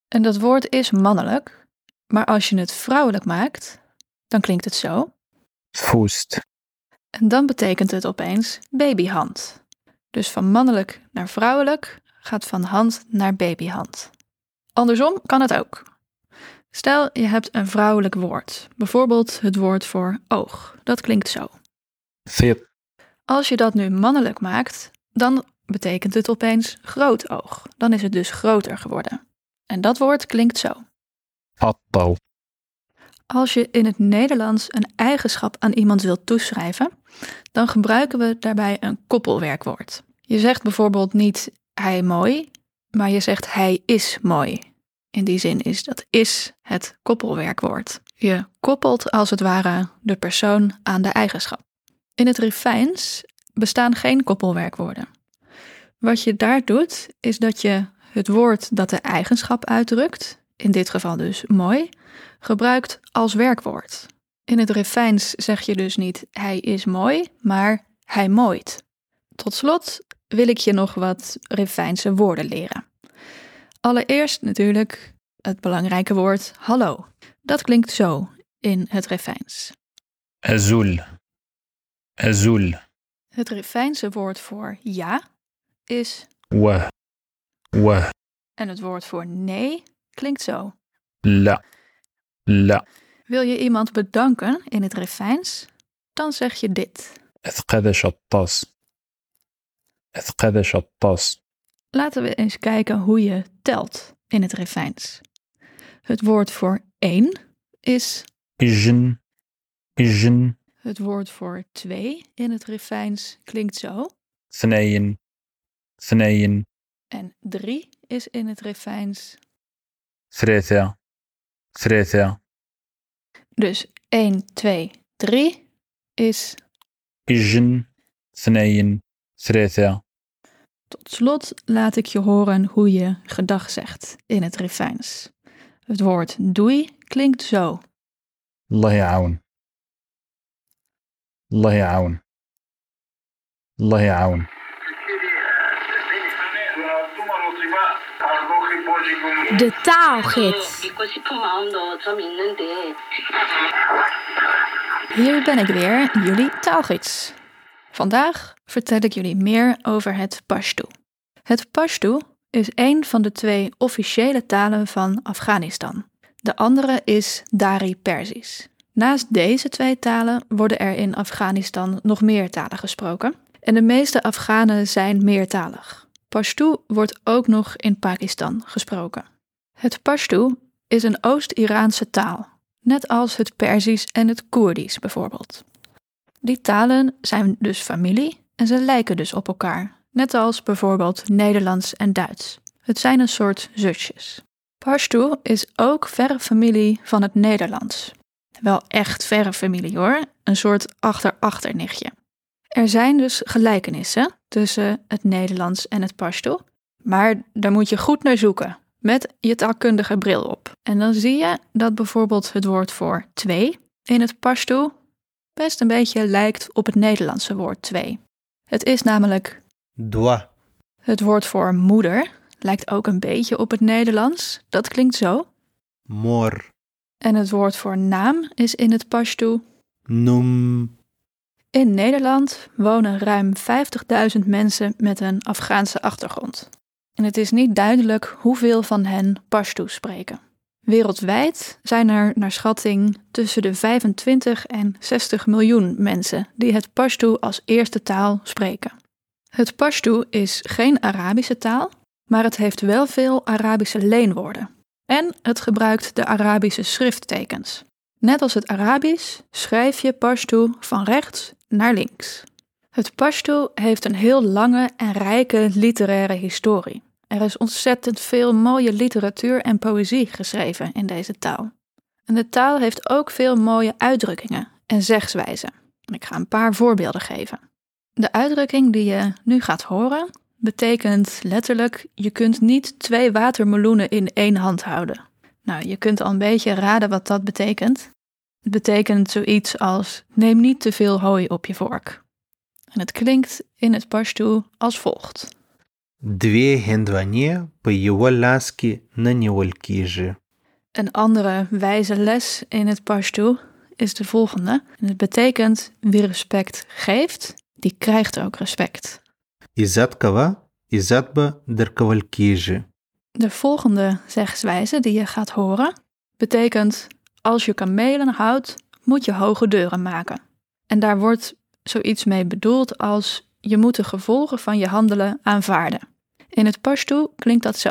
En dat woord is mannelijk, maar als je het vrouwelijk maakt, dan klinkt het zo. Voest. En dan betekent het opeens babyhand. Dus van mannelijk naar vrouwelijk gaat van hand naar babyhand. Andersom kan het ook. Stel je hebt een vrouwelijk woord, bijvoorbeeld het woord voor oog. Dat klinkt zo. Als je dat nu mannelijk maakt, dan betekent het opeens groot oog. Dan is het dus groter geworden. En dat woord klinkt zo. Atto. Als je in het Nederlands een eigenschap aan iemand wilt toeschrijven, dan gebruiken we daarbij een koppelwerkwoord. Je zegt bijvoorbeeld niet hij mooi, maar je zegt hij is mooi. In die zin is dat is het koppelwerkwoord. Je koppelt als het ware de persoon aan de eigenschap. In het Rifijns bestaan geen koppelwerkwoorden. Wat je daar doet, is dat je het woord dat de eigenschap uitdrukt, in dit geval dus mooi, gebruikt als werkwoord. In het Rifijns zeg je dus niet hij is mooi, maar hij mooit. Tot slot wil ik je nog wat Rifijnse woorden leren. Allereerst natuurlijk het belangrijke woord hallo. Dat klinkt zo in het Rifijns. Azul. Azul. Het Rifijnse woord voor ja is Wa. Wa. en het woord voor nee Klinkt zo. La. La. Wil je iemand bedanken in het refijns? Dan zeg je dit. Laten we eens kijken hoe je telt in het refijns. Het woord voor één is. Izen. Izen. Het woord voor twee in het refijns klinkt zo. Sneien. Sneien. En drie is in het refijns. Frethea. Frethea. Dus 1, 2, 3 is. Ijn, sneeën, Frethea. Tot slot laat ik je horen hoe je gedag zegt in het refijns. Het woord doei klinkt zo. Layaun. Layaun. Layaun. De taalgids. Hier ben ik weer, jullie taalgids. Vandaag vertel ik jullie meer over het Pashto. Het Pashto is een van de twee officiële talen van Afghanistan. De andere is Dari-Persisch. Naast deze twee talen worden er in Afghanistan nog meer talen gesproken. En de meeste Afghanen zijn meertalig. Pashto wordt ook nog in Pakistan gesproken. Het Pashto is een Oost-Iraanse taal, net als het Perzisch en het Koerdisch bijvoorbeeld. Die talen zijn dus familie en ze lijken dus op elkaar, net als bijvoorbeeld Nederlands en Duits. Het zijn een soort zusjes. Pashto is ook verre familie van het Nederlands. Wel echt verre familie hoor, een soort achter-achternichtje. Er zijn dus gelijkenissen tussen het Nederlands en het Pashto, maar daar moet je goed naar zoeken, met je taalkundige bril op. En dan zie je dat bijvoorbeeld het woord voor twee in het Pashto best een beetje lijkt op het Nederlandse woord twee. Het is namelijk Dwa. het woord voor moeder lijkt ook een beetje op het Nederlands. Dat klinkt zo. Mor. En het woord voor naam is in het Pashto. Num. In Nederland wonen ruim 50.000 mensen met een Afghaanse achtergrond. En het is niet duidelijk hoeveel van hen Pashto spreken. Wereldwijd zijn er naar schatting tussen de 25 en 60 miljoen mensen die het Pashto als eerste taal spreken. Het Pashto is geen Arabische taal, maar het heeft wel veel Arabische leenwoorden. En het gebruikt de Arabische schrifttekens. Net als het Arabisch schrijf je Pashto van rechts naar links. Het Pashto heeft een heel lange en rijke literaire historie. Er is ontzettend veel mooie literatuur en poëzie geschreven in deze taal. En de taal heeft ook veel mooie uitdrukkingen en zegswijzen. Ik ga een paar voorbeelden geven. De uitdrukking die je nu gaat horen betekent letterlijk: je kunt niet twee watermeloenen in één hand houden. Nou, je kunt al een beetje raden wat dat betekent. Het betekent zoiets als: neem niet te veel hooi op je vork. En het klinkt in het Pashto als volgt. Две гендване по его ласке на неволькиже. Een andere wijze les in het Pashto is de volgende. En het betekent wie respect geeft, die krijgt ook respect. Изаткова, изатба деркавалькиже. De volgende zegswijze die je gaat horen betekent als je kamelen houdt, moet je hoge deuren maken. En daar wordt zoiets mee bedoeld als je moet de gevolgen van je handelen aanvaarden. In het Pashto klinkt dat zo.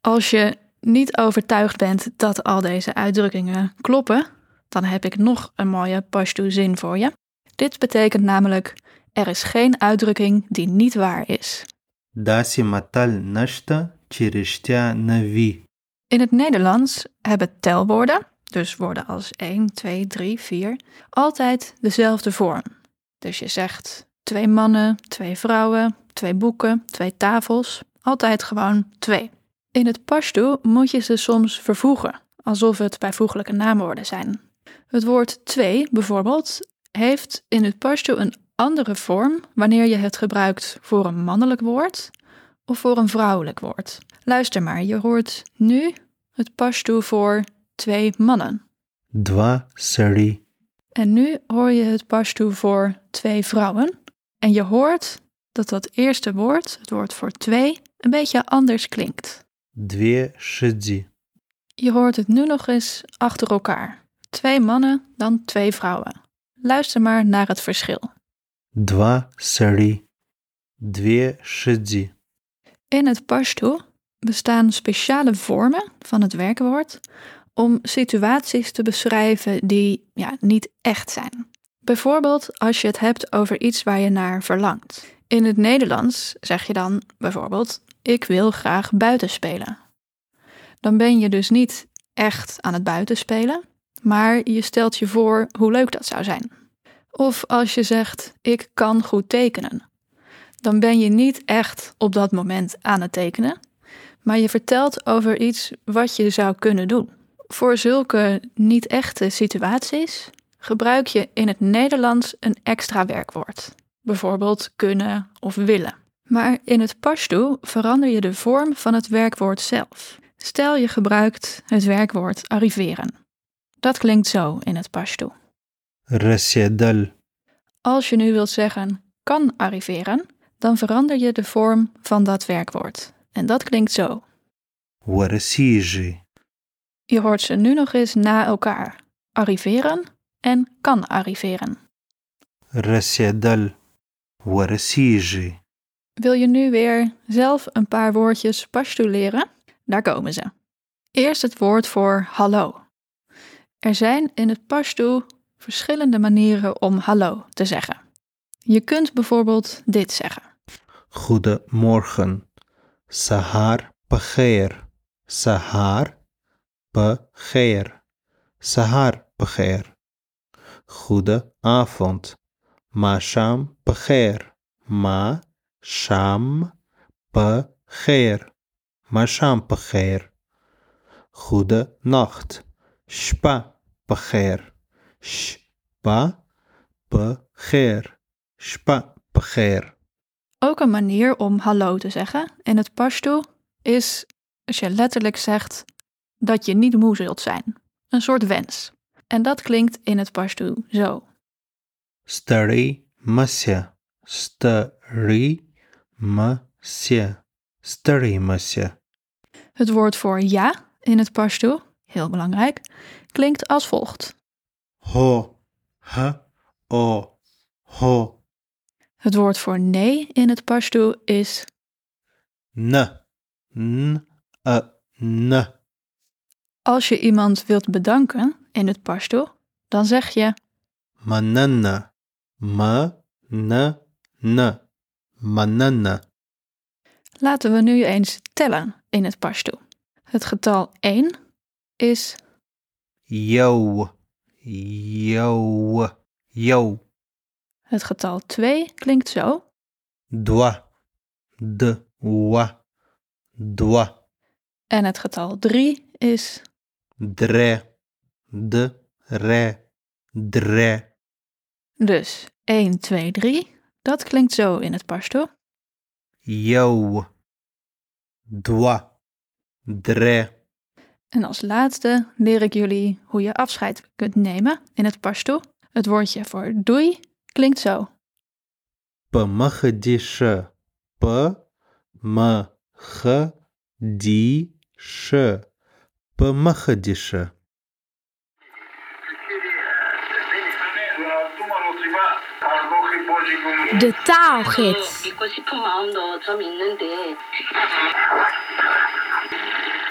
Als je niet overtuigd bent dat al deze uitdrukkingen kloppen, dan heb ik nog een mooie Pashto-zin voor je. Dit betekent namelijk: er is geen uitdrukking die niet waar is. Dasi matal nashta chirishtya navi. In het Nederlands hebben telwoorden, dus woorden als 1, 2, 3, 4, altijd dezelfde vorm. Dus je zegt twee mannen, twee vrouwen, twee boeken, twee tafels, altijd gewoon twee. In het Pashto moet je ze soms vervoegen, alsof het bijvoeglijke naamwoorden zijn. Het woord twee bijvoorbeeld heeft in het Pashto een andere vorm wanneer je het gebruikt voor een mannelijk woord of voor een vrouwelijk woord. Luister maar, je hoort nu het Pashto voor twee mannen. Dva sari. En nu hoor je het Pashto voor twee vrouwen. En je hoort dat dat eerste woord, het woord voor twee, een beetje anders klinkt. Dve shidzi. Je hoort het nu nog eens achter elkaar. Twee mannen, dan twee vrouwen. Luister maar naar het verschil. Dva sari. Dve shidzi. In het Pashto bestaan speciale vormen van het werkwoord om situaties te beschrijven die ja, niet echt zijn. Bijvoorbeeld als je het hebt over iets waar je naar verlangt. In het Nederlands zeg je dan bijvoorbeeld: Ik wil graag buiten spelen. Dan ben je dus niet echt aan het buiten spelen, maar je stelt je voor hoe leuk dat zou zijn. Of als je zegt: Ik kan goed tekenen. Dan ben je niet echt op dat moment aan het tekenen, maar je vertelt over iets wat je zou kunnen doen. Voor zulke niet-echte situaties gebruik je in het Nederlands een extra werkwoord, bijvoorbeeld kunnen of willen. Maar in het Pashto verander je de vorm van het werkwoord zelf. Stel je gebruikt het werkwoord arriveren. Dat klinkt zo in het Pashto. Rasiedal. Als je nu wilt zeggen kan arriveren, dan verander je de vorm van dat werkwoord. En dat klinkt zo. Warasiji. Je hoort ze nu nog eens na elkaar. Arriveren en kan arriveren. Warasiji. Wil je nu weer zelf een paar woordjes Pashto leren? Daar komen ze. Eerst het woord voor hallo. Er zijn in het Pashto verschillende manieren om hallo te zeggen. Je kunt bijvoorbeeld dit zeggen. Goedemorgen. سهار بخير سهار بخير سهار بخير goede avond ما شام بخير ما شام بخير ما شام بخير goede nacht شبا بخير شبا بخير شبا بخير ook een manier om hallo te zeggen. In het Pashto is als je letterlijk zegt dat je niet moe zult zijn. Een soort wens. En dat klinkt in het Pashto zo. Stari masya. Stari masya. Stari masya. Het woord voor ja in het Pashto, heel belangrijk, klinkt als volgt. Ho, ha, o, ho, het woord voor nee in het Pashto is N. N. A. N. als je iemand wilt bedanken in het Pashto, dan zeg je Manana. Ma. Na. Na. Manana. Laten we nu eens tellen in het Pashto. Het getal 1 is Yo. Yo. Yo. Het getal 2 klinkt zo. Dwa, de, wa, dwa. En het getal 3 is. Dre, de, re, dre. Dus 1, 2, 3, dat klinkt zo in het pashto. Yo. dwa, dre. En als laatste leer ik jullie hoe je afscheid kunt nemen in het pashto. Het woordje voor doei Klinkt zo. Помогдише. П м De taalgids.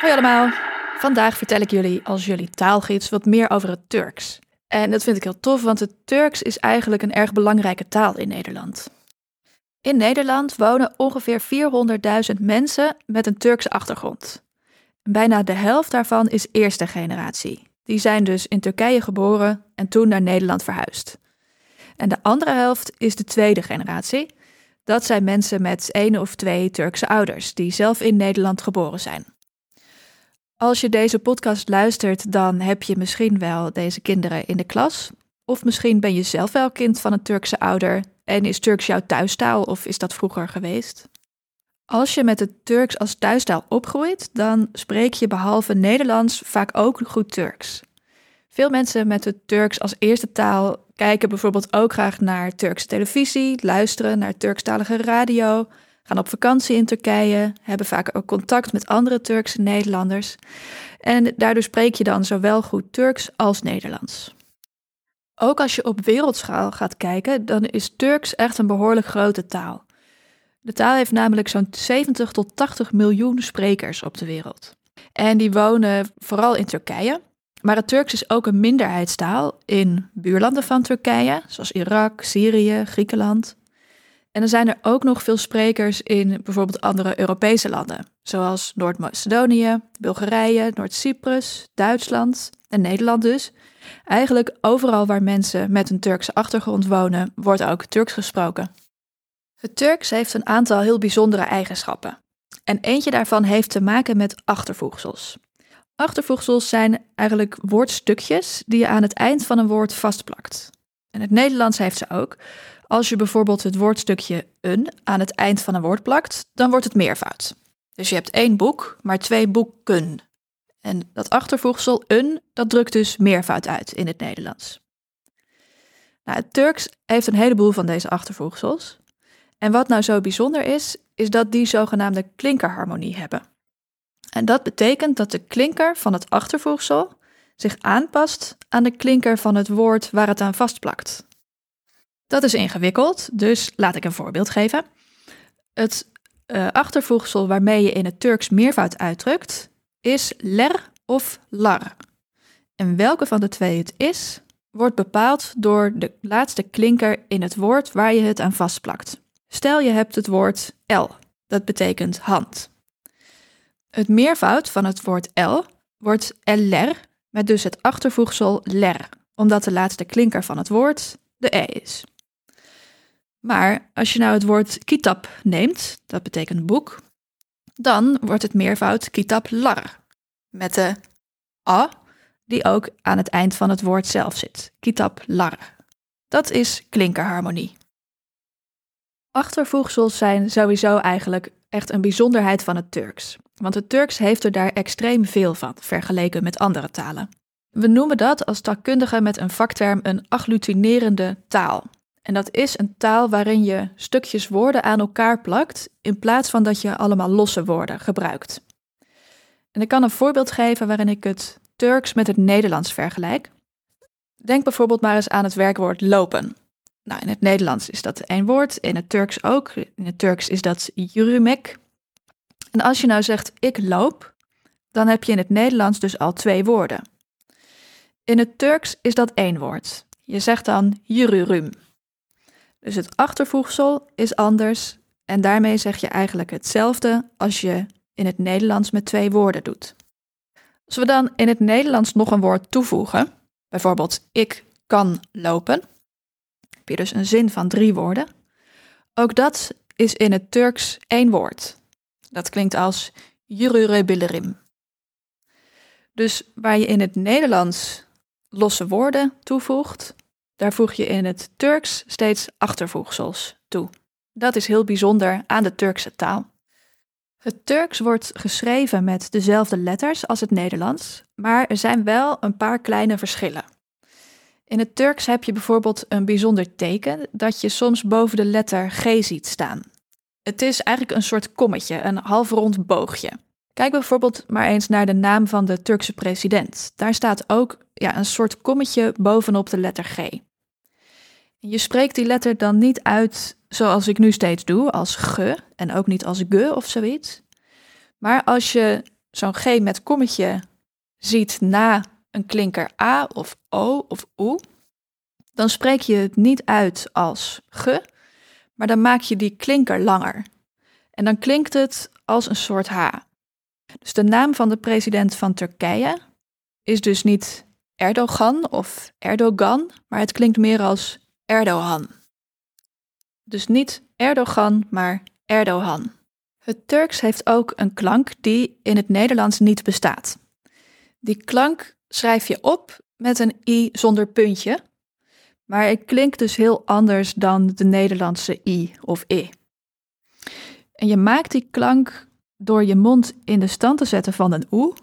Hoi allemaal. Vandaag vertel ik jullie als jullie taalgids wat meer over het Turks. En dat vind ik heel tof, want het Turks is eigenlijk een erg belangrijke taal in Nederland. In Nederland wonen ongeveer 400.000 mensen met een Turkse achtergrond. Bijna de helft daarvan is eerste generatie. Die zijn dus in Turkije geboren en toen naar Nederland verhuisd. En de andere helft is de tweede generatie. Dat zijn mensen met één of twee Turkse ouders die zelf in Nederland geboren zijn. Als je deze podcast luistert, dan heb je misschien wel deze kinderen in de klas. Of misschien ben je zelf wel kind van een Turkse ouder en is Turks jouw thuistaal of is dat vroeger geweest? Als je met het Turks als thuistaal opgroeit, dan spreek je behalve Nederlands vaak ook goed Turks. Veel mensen met het Turks als eerste taal kijken bijvoorbeeld ook graag naar Turkse televisie, luisteren naar Turkstalige radio, gaan op vakantie in Turkije, hebben vaak ook contact met andere Turkse Nederlanders. En daardoor spreek je dan zowel goed Turks als Nederlands. Ook als je op wereldschaal gaat kijken, dan is Turks echt een behoorlijk grote taal. De taal heeft namelijk zo'n 70 tot 80 miljoen sprekers op de wereld. En die wonen vooral in Turkije. Maar het Turks is ook een minderheidstaal in buurlanden van Turkije, zoals Irak, Syrië, Griekenland. En dan zijn er ook nog veel sprekers in bijvoorbeeld andere Europese landen, zoals Noord-Macedonië, Bulgarije, Noord-Cyprus, Duitsland en Nederland dus. Eigenlijk overal waar mensen met een Turkse achtergrond wonen, wordt ook Turks gesproken. Het Turks heeft een aantal heel bijzondere eigenschappen. En eentje daarvan heeft te maken met achtervoegsels. Achtervoegsels zijn eigenlijk woordstukjes die je aan het eind van een woord vastplakt. En het Nederlands heeft ze ook. Als je bijvoorbeeld het woordstukje een aan het eind van een woord plakt, dan wordt het meervoud. Dus je hebt één boek, maar twee boeken. En dat achtervoegsel een, dat drukt dus meervoud uit in het Nederlands. Nou, het Turks heeft een heleboel van deze achtervoegsels. En wat nou zo bijzonder is, is dat die zogenaamde klinkerharmonie hebben. En dat betekent dat de klinker van het achtervoegsel zich aanpast aan de klinker van het woord waar het aan vastplakt. Dat is ingewikkeld, dus laat ik een voorbeeld geven. Het uh, achtervoegsel waarmee je in het Turks meervoud uitdrukt is ler of lar. En welke van de twee het is, wordt bepaald door de laatste klinker in het woord waar je het aan vastplakt. Stel je hebt het woord L, dat betekent hand. Het meervoud van het woord L wordt LR, met dus het achtervoegsel ler, omdat de laatste klinker van het woord de E is. Maar als je nou het woord kitab neemt, dat betekent boek, dan wordt het meervoud kitab lar, met de A, die ook aan het eind van het woord zelf zit. Kitab lar. Dat is klinkerharmonie. Achtervoegsels zijn sowieso eigenlijk echt een bijzonderheid van het Turks. Want het Turks heeft er daar extreem veel van, vergeleken met andere talen. We noemen dat als taalkundige met een vakterm een agglutinerende taal. En dat is een taal waarin je stukjes woorden aan elkaar plakt, in plaats van dat je allemaal losse woorden gebruikt. En ik kan een voorbeeld geven waarin ik het Turks met het Nederlands vergelijk. Denk bijvoorbeeld maar eens aan het werkwoord lopen. Nou, in het Nederlands is dat één woord, in het Turks ook. In het Turks is dat yürümek. En als je nou zegt ik loop, dan heb je in het Nederlands dus al twee woorden. In het Turks is dat één woord. Je zegt dan yürürüm. Dus het achtervoegsel is anders en daarmee zeg je eigenlijk hetzelfde als je in het Nederlands met twee woorden doet. Als we dan in het Nederlands nog een woord toevoegen, bijvoorbeeld ik kan lopen, heb je dus een zin van drie woorden. Ook dat is in het Turks één woord. Dat klinkt als jururebillerim. Dus waar je in het Nederlands losse woorden toevoegt, daar voeg je in het Turks steeds achtervoegsels toe. Dat is heel bijzonder aan de Turkse taal. Het Turks wordt geschreven met dezelfde letters als het Nederlands, maar er zijn wel een paar kleine verschillen. In het Turks heb je bijvoorbeeld een bijzonder teken dat je soms boven de letter G ziet staan. Het is eigenlijk een soort kommetje, een halfrond boogje. Kijk bijvoorbeeld maar eens naar de naam van de Turkse president. Daar staat ook ja, een soort kommetje bovenop de letter G. Je spreekt die letter dan niet uit zoals ik nu steeds doe, als ge en ook niet als ge of zoiets. Maar als je zo'n g met kommetje ziet na een klinker a of o of u, dan spreek je het niet uit als ge, maar dan maak je die klinker langer. En dan klinkt het als een soort h. Dus de naam van de president van Turkije is dus niet Erdogan of Erdogan, maar het klinkt meer als Erdogan. Dus niet Erdogan, maar Erdogan. Het Turks heeft ook een klank die in het Nederlands niet bestaat. Die klank schrijf je op met een i zonder puntje, maar het klinkt dus heel anders dan de Nederlandse i of i. En je maakt die klank door je mond in de stand te zetten van een oe,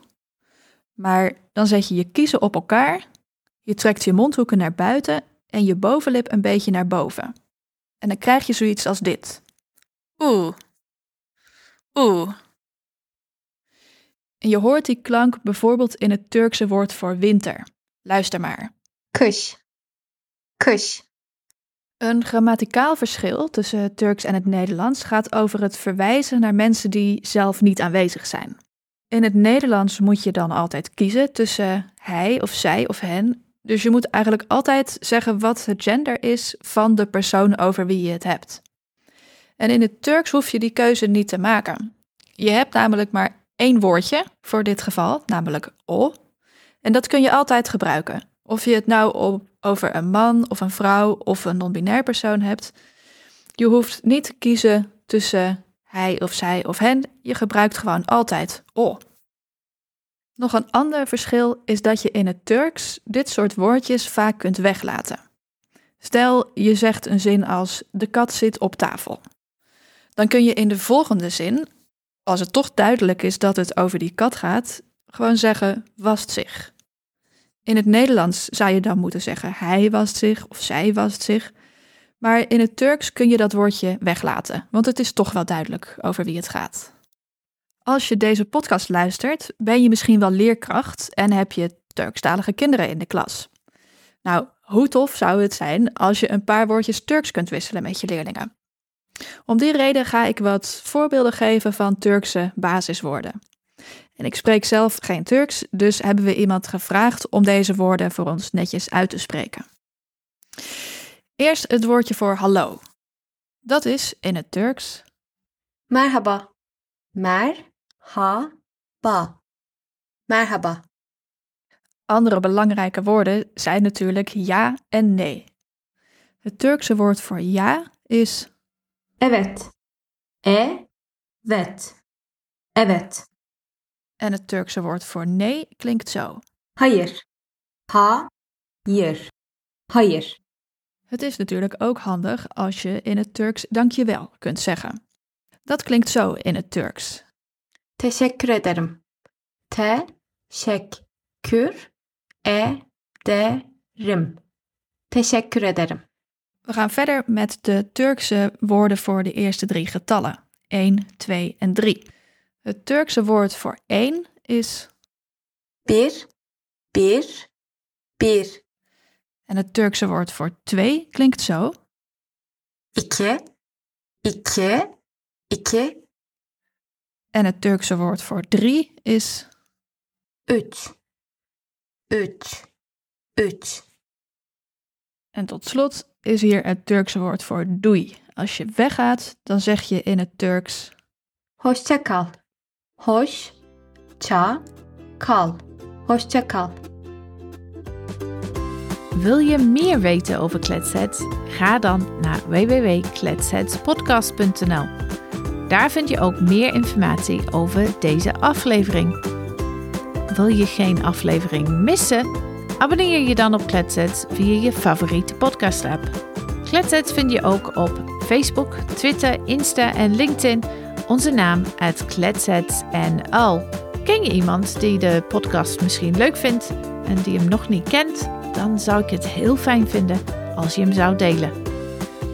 maar dan zet je je kiezen op elkaar, je trekt je mondhoeken naar buiten en je bovenlip een beetje naar boven. En dan krijg je zoiets als dit. Oeh. Oeh. En je hoort die klank bijvoorbeeld in het Turkse woord voor winter. Luister maar. Kış. Kış. Een grammaticaal verschil tussen het Turks en het Nederlands gaat over het verwijzen naar mensen die zelf niet aanwezig zijn. In het Nederlands moet je dan altijd kiezen tussen hij of zij of hen. Dus je moet eigenlijk altijd zeggen wat het gender is van de persoon over wie je het hebt. En in het Turks hoef je die keuze niet te maken. Je hebt namelijk maar één woordje voor dit geval, namelijk o. En dat kun je altijd gebruiken. Of je het nou over een man of een vrouw of een non-binair persoon hebt. Je hoeft niet te kiezen tussen hij of zij of hen. Je gebruikt gewoon altijd o. Nog een ander verschil is dat je in het Turks dit soort woordjes vaak kunt weglaten. Stel, je zegt een zin als de kat zit op tafel. Dan kun je in de volgende zin, als het toch duidelijk is dat het over die kat gaat, gewoon zeggen wast zich. In het Nederlands zou je dan moeten zeggen hij wast zich of zij wast zich. Maar in het Turks kun je dat woordje weglaten, want het is toch wel duidelijk over wie het gaat. Als je deze podcast luistert, ben je misschien wel leerkracht en heb je Turkstalige kinderen in de klas. Nou, hoe tof zou het zijn als je een paar woordjes Turks kunt wisselen met je leerlingen? Om die reden ga ik wat voorbeelden geven van Turkse basiswoorden. En ik spreek zelf geen Turks, dus hebben we iemand gevraagd om deze woorden voor ons netjes uit te spreken. Eerst het woordje voor hallo. Dat is in het Turks Merhaba. Merhaba. Merhaba. Andere belangrijke woorden zijn natuurlijk ja en nee. Het Turkse woord voor ja is Evet. Evet. Evet. En het Turkse woord voor nee klinkt zo. Hayır. Hayır. Hayır. Het is natuurlijk ook handig als je in het Turks dankjewel kunt zeggen. Dat klinkt zo in het Turks. Teşekkür ederim. Teşekkür ederim. Teşekkür ederim. We gaan verder met de Turkse woorden voor de eerste drie getallen. 1, 2 en 3. Het Turkse woord voor 1 is bir, bir, bir. En het Turkse woord voor 2 klinkt zo. İki, iki, iki. En het Turkse woord voor 3 is üç, üç, üç. En tot slot is hier het Turkse woord voor doei. Als je weggaat, dan zeg je in het Turks Hoşça kal. Hoşça kal. Hoşça kal. Wil je meer weten over Kletsets? Ga dan naar www.kletsetspodcast.nl. Daar vind je ook meer informatie over deze aflevering. Wil je geen aflevering missen? Abonneer je dan op Kletsets via je favoriete podcast-app. Kletsets vind je ook op Facebook, Twitter, Insta en LinkedIn. Onze naam al. Ken je iemand die de podcast misschien leuk vindt en die hem nog niet kent? Dan zou ik het heel fijn vinden als je hem zou delen.